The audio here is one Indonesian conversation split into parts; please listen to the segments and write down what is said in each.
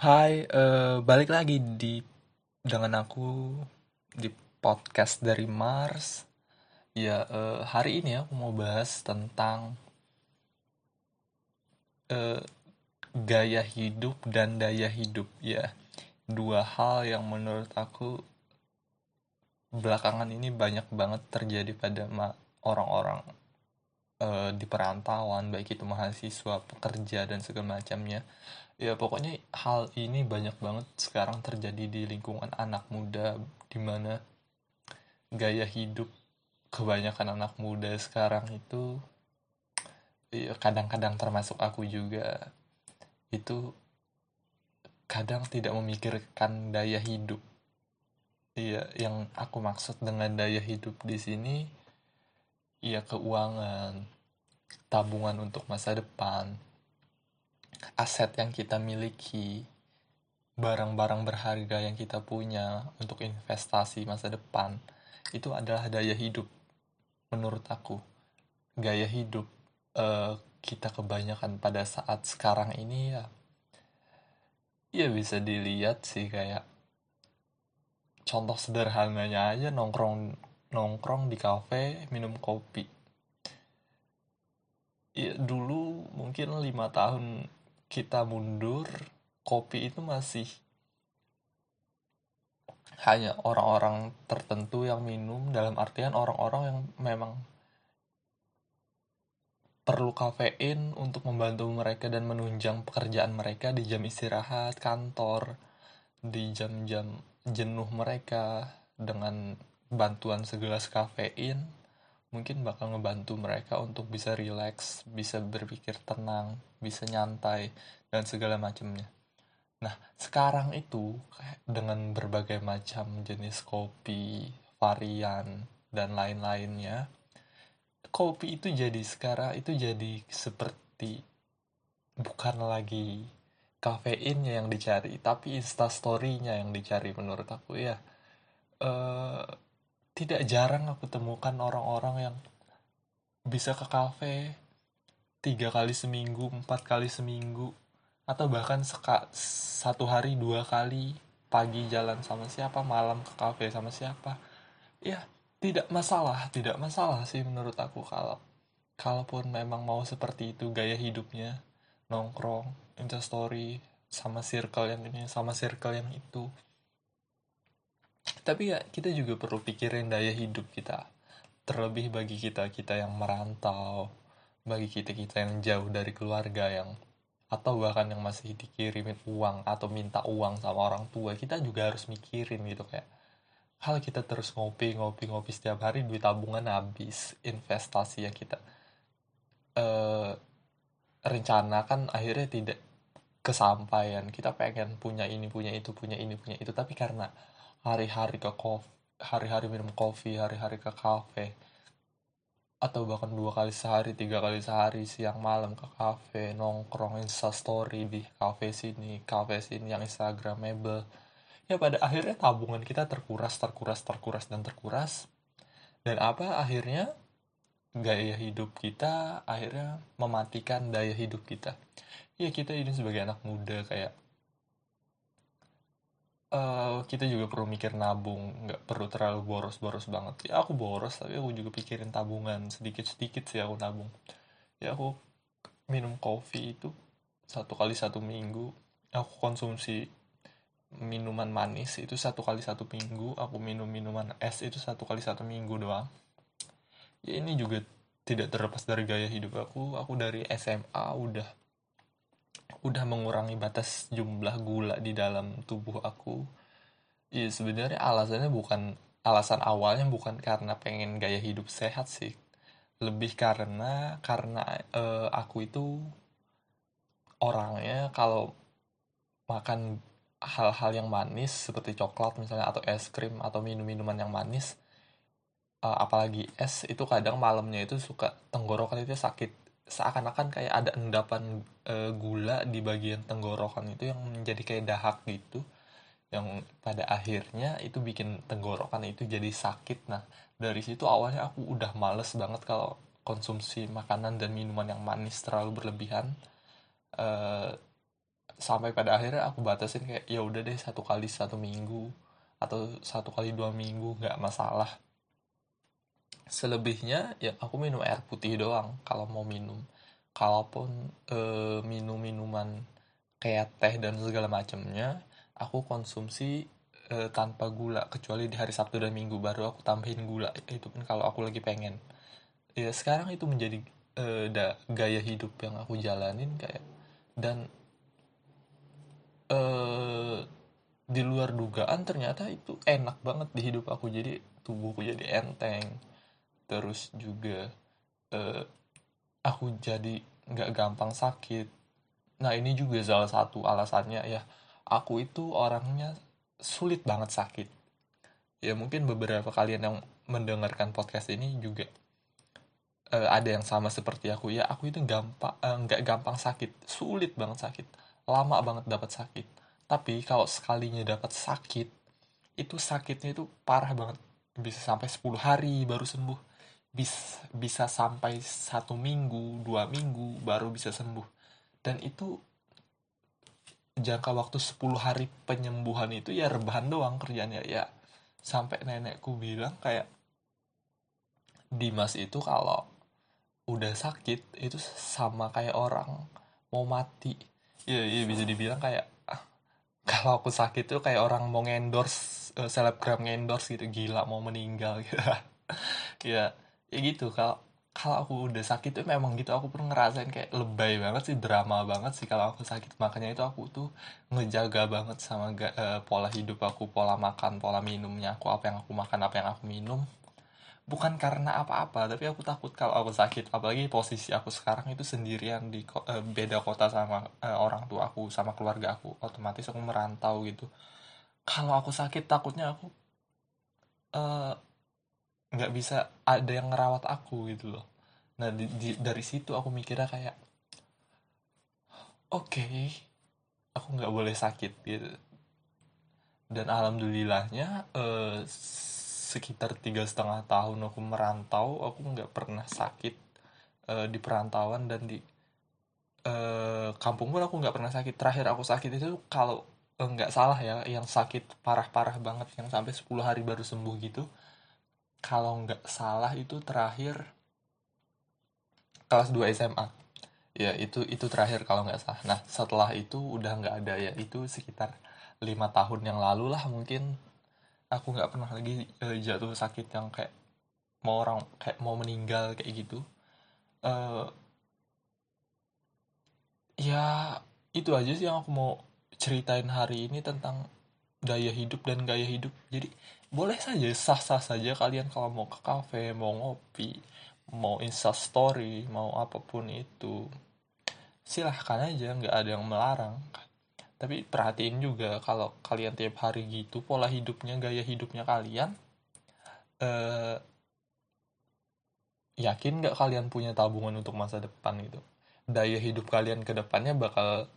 Hai, eh, balik lagi di dengan aku di podcast dari Mars. Ya, eh, hari ini aku mau bahas tentang eh, gaya hidup dan daya hidup. Ya, dua hal yang menurut aku belakangan ini banyak banget terjadi pada orang-orang eh, di perantauan, baik itu mahasiswa, pekerja dan segala macamnya. Ya, pokoknya hal ini banyak banget sekarang terjadi di lingkungan anak muda, di mana gaya hidup kebanyakan anak muda sekarang itu ya, kadang-kadang termasuk aku juga itu kadang tidak memikirkan daya hidup. Iya, yang aku maksud dengan daya hidup di sini ya keuangan, tabungan untuk masa depan, aset yang kita miliki, barang-barang berharga yang kita punya untuk investasi masa depan, itu adalah daya hidup menurut aku. Gaya hidup eh, kita kebanyakan pada saat sekarang ini ya ya bisa dilihat sih kayak contoh sederhananya aja nongkrong nongkrong di kafe minum kopi ya dulu mungkin lima tahun kita mundur kopi itu masih hanya orang-orang tertentu yang minum dalam artian orang-orang yang memang perlu kafein untuk membantu mereka dan menunjang pekerjaan mereka di jam istirahat kantor di jam-jam jenuh mereka dengan bantuan segelas kafein mungkin bakal ngebantu mereka untuk bisa rileks, bisa berpikir tenang, bisa nyantai dan segala macamnya. Nah, sekarang itu dengan berbagai macam jenis kopi, varian dan lain-lainnya, kopi itu jadi sekarang itu jadi seperti bukan lagi kafeinnya yang dicari, tapi instastorynya yang dicari menurut aku ya. Eh, tidak jarang aku temukan orang-orang yang bisa ke kafe tiga kali seminggu, empat kali seminggu, atau bahkan seka, satu hari dua kali pagi jalan sama siapa, malam ke kafe sama siapa. Ya, tidak masalah, tidak masalah sih menurut aku kalau kalaupun memang mau seperti itu gaya hidupnya, nongkrong, instastory, sama circle yang ini, sama circle yang itu tapi ya kita juga perlu pikirin daya hidup kita. Terlebih bagi kita kita yang merantau bagi kita kita yang jauh dari keluarga yang atau bahkan yang masih dikirimin uang atau minta uang sama orang tua kita juga harus mikirin gitu kayak hal kita terus ngopi ngopi ngopi setiap hari duit tabungan habis investasi yang kita eh, rencanakan akhirnya tidak kesampaian. Kita pengen punya ini punya itu punya ini punya itu. Tapi karena hari-hari ke kopi hari-hari minum kopi hari-hari ke kafe atau bahkan dua kali sehari tiga kali sehari siang malam ke kafe nongkrong insta story di kafe sini kafe sini yang instagramable. Ya pada akhirnya tabungan kita terkuras terkuras terkuras dan terkuras. Dan apa akhirnya? Gaya hidup kita akhirnya mematikan daya hidup kita. Ya kita ini sebagai anak muda kayak kita juga perlu mikir nabung nggak perlu terlalu boros-boros banget. Ya aku boros tapi aku juga pikirin tabungan sedikit-sedikit sih aku nabung. Ya aku minum kopi itu satu kali satu minggu. Aku konsumsi minuman manis itu satu kali satu minggu. Aku minum minuman es itu satu kali satu minggu doang. Ya ini juga tidak terlepas dari gaya hidup aku. Aku dari SMA udah udah mengurangi batas jumlah gula di dalam tubuh aku ya sebenarnya alasannya bukan alasan awalnya bukan karena pengen gaya hidup sehat sih. Lebih karena karena uh, aku itu orangnya kalau makan hal-hal yang manis seperti coklat misalnya atau es krim atau minum-minuman yang manis uh, apalagi es itu kadang malamnya itu suka tenggorokan itu sakit. Seakan-akan kayak ada endapan e, gula di bagian tenggorokan itu yang menjadi kayak dahak gitu yang pada akhirnya itu bikin tenggorokan itu jadi sakit. Nah dari situ awalnya aku udah males banget kalau konsumsi makanan dan minuman yang manis terlalu berlebihan. E, sampai pada akhirnya aku batasin kayak ya udah deh satu kali satu minggu atau satu kali dua minggu nggak masalah. Selebihnya ya aku minum air putih doang kalau mau minum. Kalaupun eh, minum minuman kayak teh dan segala macamnya aku konsumsi eh, tanpa gula kecuali di hari Sabtu dan Minggu baru aku tambahin gula. Itu pun kalau aku lagi pengen. Ya sekarang itu menjadi eh, da, gaya hidup yang aku jalanin kayak dan eh, di luar dugaan ternyata itu enak banget di hidup aku. Jadi tubuhku jadi enteng. Terus juga uh, aku jadi nggak gampang sakit. Nah ini juga salah satu alasannya ya aku itu orangnya sulit banget sakit. Ya mungkin beberapa kalian yang mendengarkan podcast ini juga uh, ada yang sama seperti aku. Ya aku itu gampang uh, nggak gampang sakit. Sulit banget sakit. Lama banget dapat sakit. Tapi kalau sekalinya dapat sakit itu sakitnya itu parah banget. Bisa sampai 10 hari baru sembuh. Bis, bisa sampai satu minggu, dua minggu baru bisa sembuh. Dan itu jangka waktu 10 hari penyembuhan itu ya rebahan doang kerjanya ya. Sampai nenekku bilang kayak Dimas itu kalau udah sakit itu sama kayak orang mau mati. Iya, iya bisa dibilang kayak kalau aku sakit tuh kayak orang mau ngendorse uh, selebgram ngendorse gitu gila mau meninggal gitu. ya ya gitu kalau kalau aku udah sakit tuh memang gitu aku pun ngerasain kayak lebay banget sih drama banget sih kalau aku sakit. Makanya itu aku tuh ngejaga banget sama uh, pola hidup aku pola makan pola minumnya aku apa yang aku makan apa yang aku minum. Bukan karena apa-apa tapi aku takut kalau aku sakit. Apalagi posisi aku sekarang itu sendirian di uh, beda kota sama uh, orang tua aku sama keluarga aku. Otomatis aku merantau gitu. Kalau aku sakit takutnya aku uh, nggak bisa ada yang ngerawat aku gitu loh. Nah di, di, dari situ aku mikirnya kayak oke okay, aku nggak boleh sakit gitu. Dan alhamdulillahnya eh, sekitar tiga setengah tahun aku merantau aku nggak pernah sakit eh, di perantauan dan di eh, kampung pun aku nggak pernah sakit. Terakhir aku sakit itu kalau eh, nggak salah ya yang sakit parah-parah banget yang sampai 10 hari baru sembuh gitu kalau nggak salah itu terakhir kelas 2 SMA ya itu itu terakhir kalau nggak salah. Nah setelah itu udah nggak ada ya itu sekitar lima tahun yang lalu lah mungkin. Aku nggak pernah lagi uh, jatuh sakit yang kayak mau orang kayak mau meninggal kayak gitu. Uh, ya itu aja sih yang aku mau ceritain hari ini tentang gaya hidup dan gaya hidup. Jadi boleh saja sah-sah saja kalian kalau mau ke kafe mau ngopi mau insta story mau apa pun itu. Silahkan aja nggak ada yang melarang. Tapi perhatiin juga kalau kalian tiap hari gitu pola hidupnya gaya hidupnya kalian eh, yakin nggak kalian punya tabungan untuk masa depan gitu? Daya hidup kalian ke depannya bakal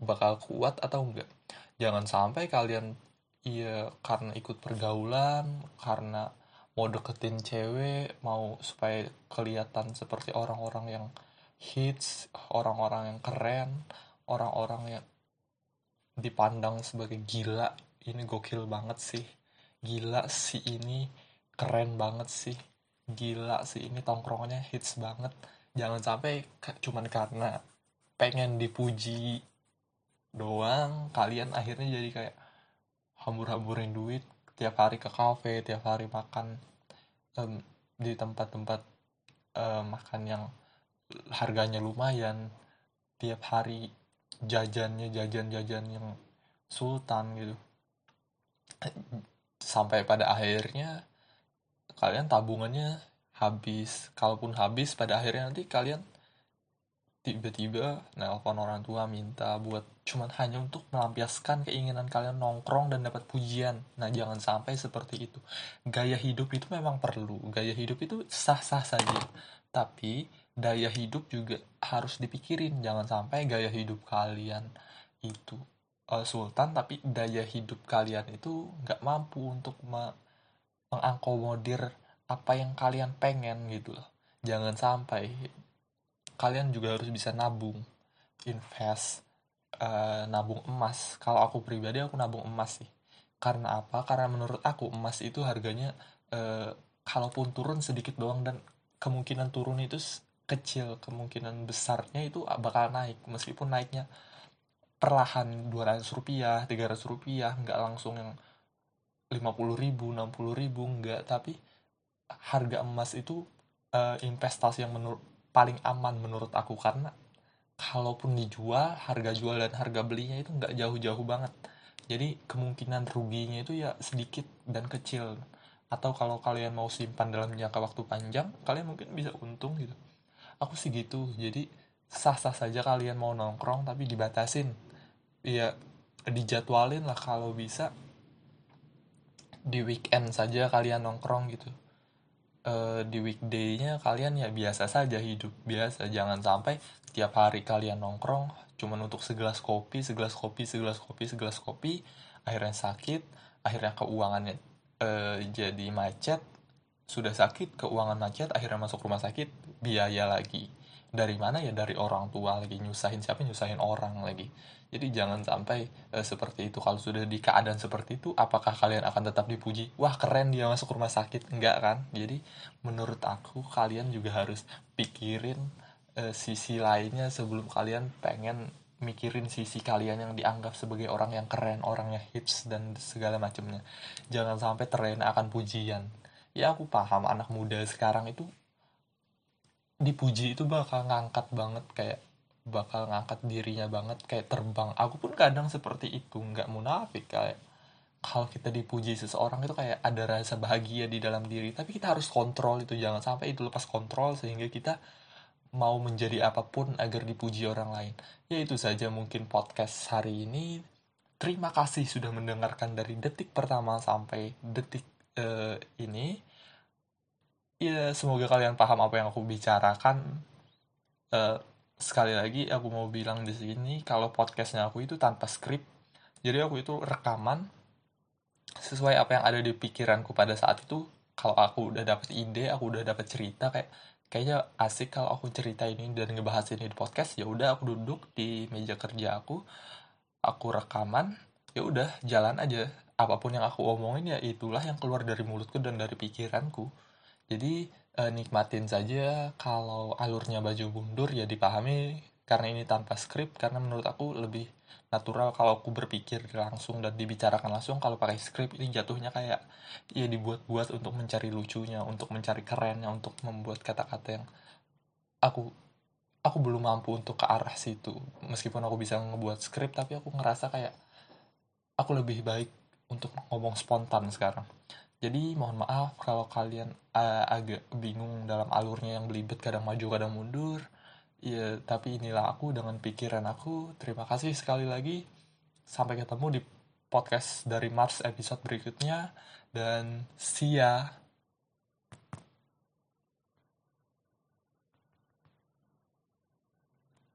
bakal kuat atau enggak jangan sampai kalian iya karena ikut pergaulan karena mau deketin cewek mau supaya kelihatan seperti orang-orang yang hits orang-orang yang keren orang-orang yang dipandang sebagai gila. Ini gokil banget sih. Gila si ini keren banget sih. Gila sih ini tongkrongannya hits banget. Jangan sampai cuman karena pengen dipuji doang kalian akhirnya jadi kayak hambur-hamburin duit tiap hari ke kafe tiap hari makan um, di tempat-tempat um, makan yang harganya lumayan tiap hari jajannya jajan-jajan yang sultan gitu. Sampai pada akhirnya kalian tabungannya habis. Kalaupun habis pada akhirnya nanti kalian tiba-tiba nelpon orang tua minta buat cuman hanya untuk melampiaskan keinginan kalian nongkrong dan dapat pujian. Nah, jangan sampai seperti itu. Gaya hidup itu memang perlu. Gaya hidup itu sah-sah saja. Tapi daya hidup juga harus dipikirin. Jangan sampai gaya hidup kalian itu uh, sultan tapi daya hidup kalian itu nggak mampu untuk me mengakomodir apa yang kalian pengen gitu loh. Jangan sampai kalian juga harus bisa nabung, invest, uh, nabung emas. Kalau aku pribadi aku nabung emas sih. Karena apa? Karena menurut aku emas itu harganya uh, kalaupun turun sedikit doang dan kemungkinan turun itu kecil. Kemungkinan besarnya itu bakal naik. Meskipun naiknya perlahan 200 rupiah 300 rupiah nggak langsung yang 50 ribu 60 ribu nggak. Tapi harga emas itu uh, investasi yang menurut paling aman menurut aku. Karena kalaupun dijual harga jual dan harga belinya itu nggak jauh-jauh banget. Jadi kemungkinan ruginya itu ya sedikit dan kecil. Atau kalau kalian mau simpan dalam jangka waktu panjang kalian mungkin bisa untung gitu. Aku sih gitu. Jadi sah-sah saja kalian mau nongkrong tapi dibatasin. Ya dijadwalin lah kalau bisa. Di weekend saja kalian nongkrong gitu e, di weekday-nya kalian ya biasa saja hidup biasa. Jangan sampai tiap hari kalian nongkrong cuman untuk segelas kopi segelas kopi segelas kopi segelas kopi akhirnya sakit akhirnya keuangannya e, jadi macet. Sudah sakit keuangan macet akhirnya masuk rumah sakit biaya lagi dari mana ya? Dari orang tua lagi nyusahin siapa? Nyusahin orang lagi. Jadi jangan sampai uh, seperti itu. Kalau sudah di keadaan seperti itu apakah kalian akan tetap dipuji? Wah keren dia masuk rumah sakit. Enggak kan? Jadi menurut aku kalian juga harus pikirin uh, sisi lainnya sebelum kalian pengen mikirin sisi kalian yang dianggap sebagai orang yang keren, orangnya hits dan segala macamnya. Jangan sampai terlena akan pujian. Ya aku paham anak muda sekarang itu dipuji itu bakal ngangkat banget kayak bakal ngangkat dirinya banget kayak terbang. Aku pun kadang seperti itu nggak munafik kayak kalau kita dipuji seseorang itu kayak ada rasa bahagia di dalam diri. Tapi kita harus kontrol itu jangan sampai itu lepas kontrol sehingga kita mau menjadi apa pun agar dipuji orang lain. Ya itu saja mungkin podcast hari ini. Terima kasih sudah mendengarkan dari detik pertama sampai detik uh, ini ya semoga kalian paham apa yang aku bicarakan. Uh, sekali lagi aku mau bilang di sini kalau podcastnya aku itu tanpa skrip jadi aku itu rekaman sesuai apa yang ada di pikiranku pada saat itu. Kalau aku udah dapet ide aku udah dapet cerita kayak kayaknya asik kalau aku cerita ini dan ngebahas ini di podcast. Ya udah aku duduk di meja kerja aku aku rekaman ya udah jalan aja. Apa pun yang aku omongin ya itulah yang keluar dari mulutku dan dari pikiranku jadi eh, nikmatin saja kalau alurnya baju mundur ya dipahami karena ini tanpa skrip karena menurut aku lebih natural kalau aku berpikir langsung dan dibicarakan langsung. Kalau pakai skrip ini jatuhnya kayak ya dibuat-buat untuk mencari lucunya untuk mencari kerennya untuk membuat kata-kata yang aku aku belum mampu untuk ke arah situ. Meskipun aku bisa ngebuat skrip tapi aku ngerasa kayak aku lebih baik untuk ngomong spontan sekarang jadi mohon maaf kalau kalian uh, agak bingung dalam alurnya yang belibet kadang maju kadang mundur. Ya, tapi inilah aku dengan pikiran aku. Terima kasih sekali lagi. Sampai ketemu di podcast dari Mars episode berikutnya dan see ya.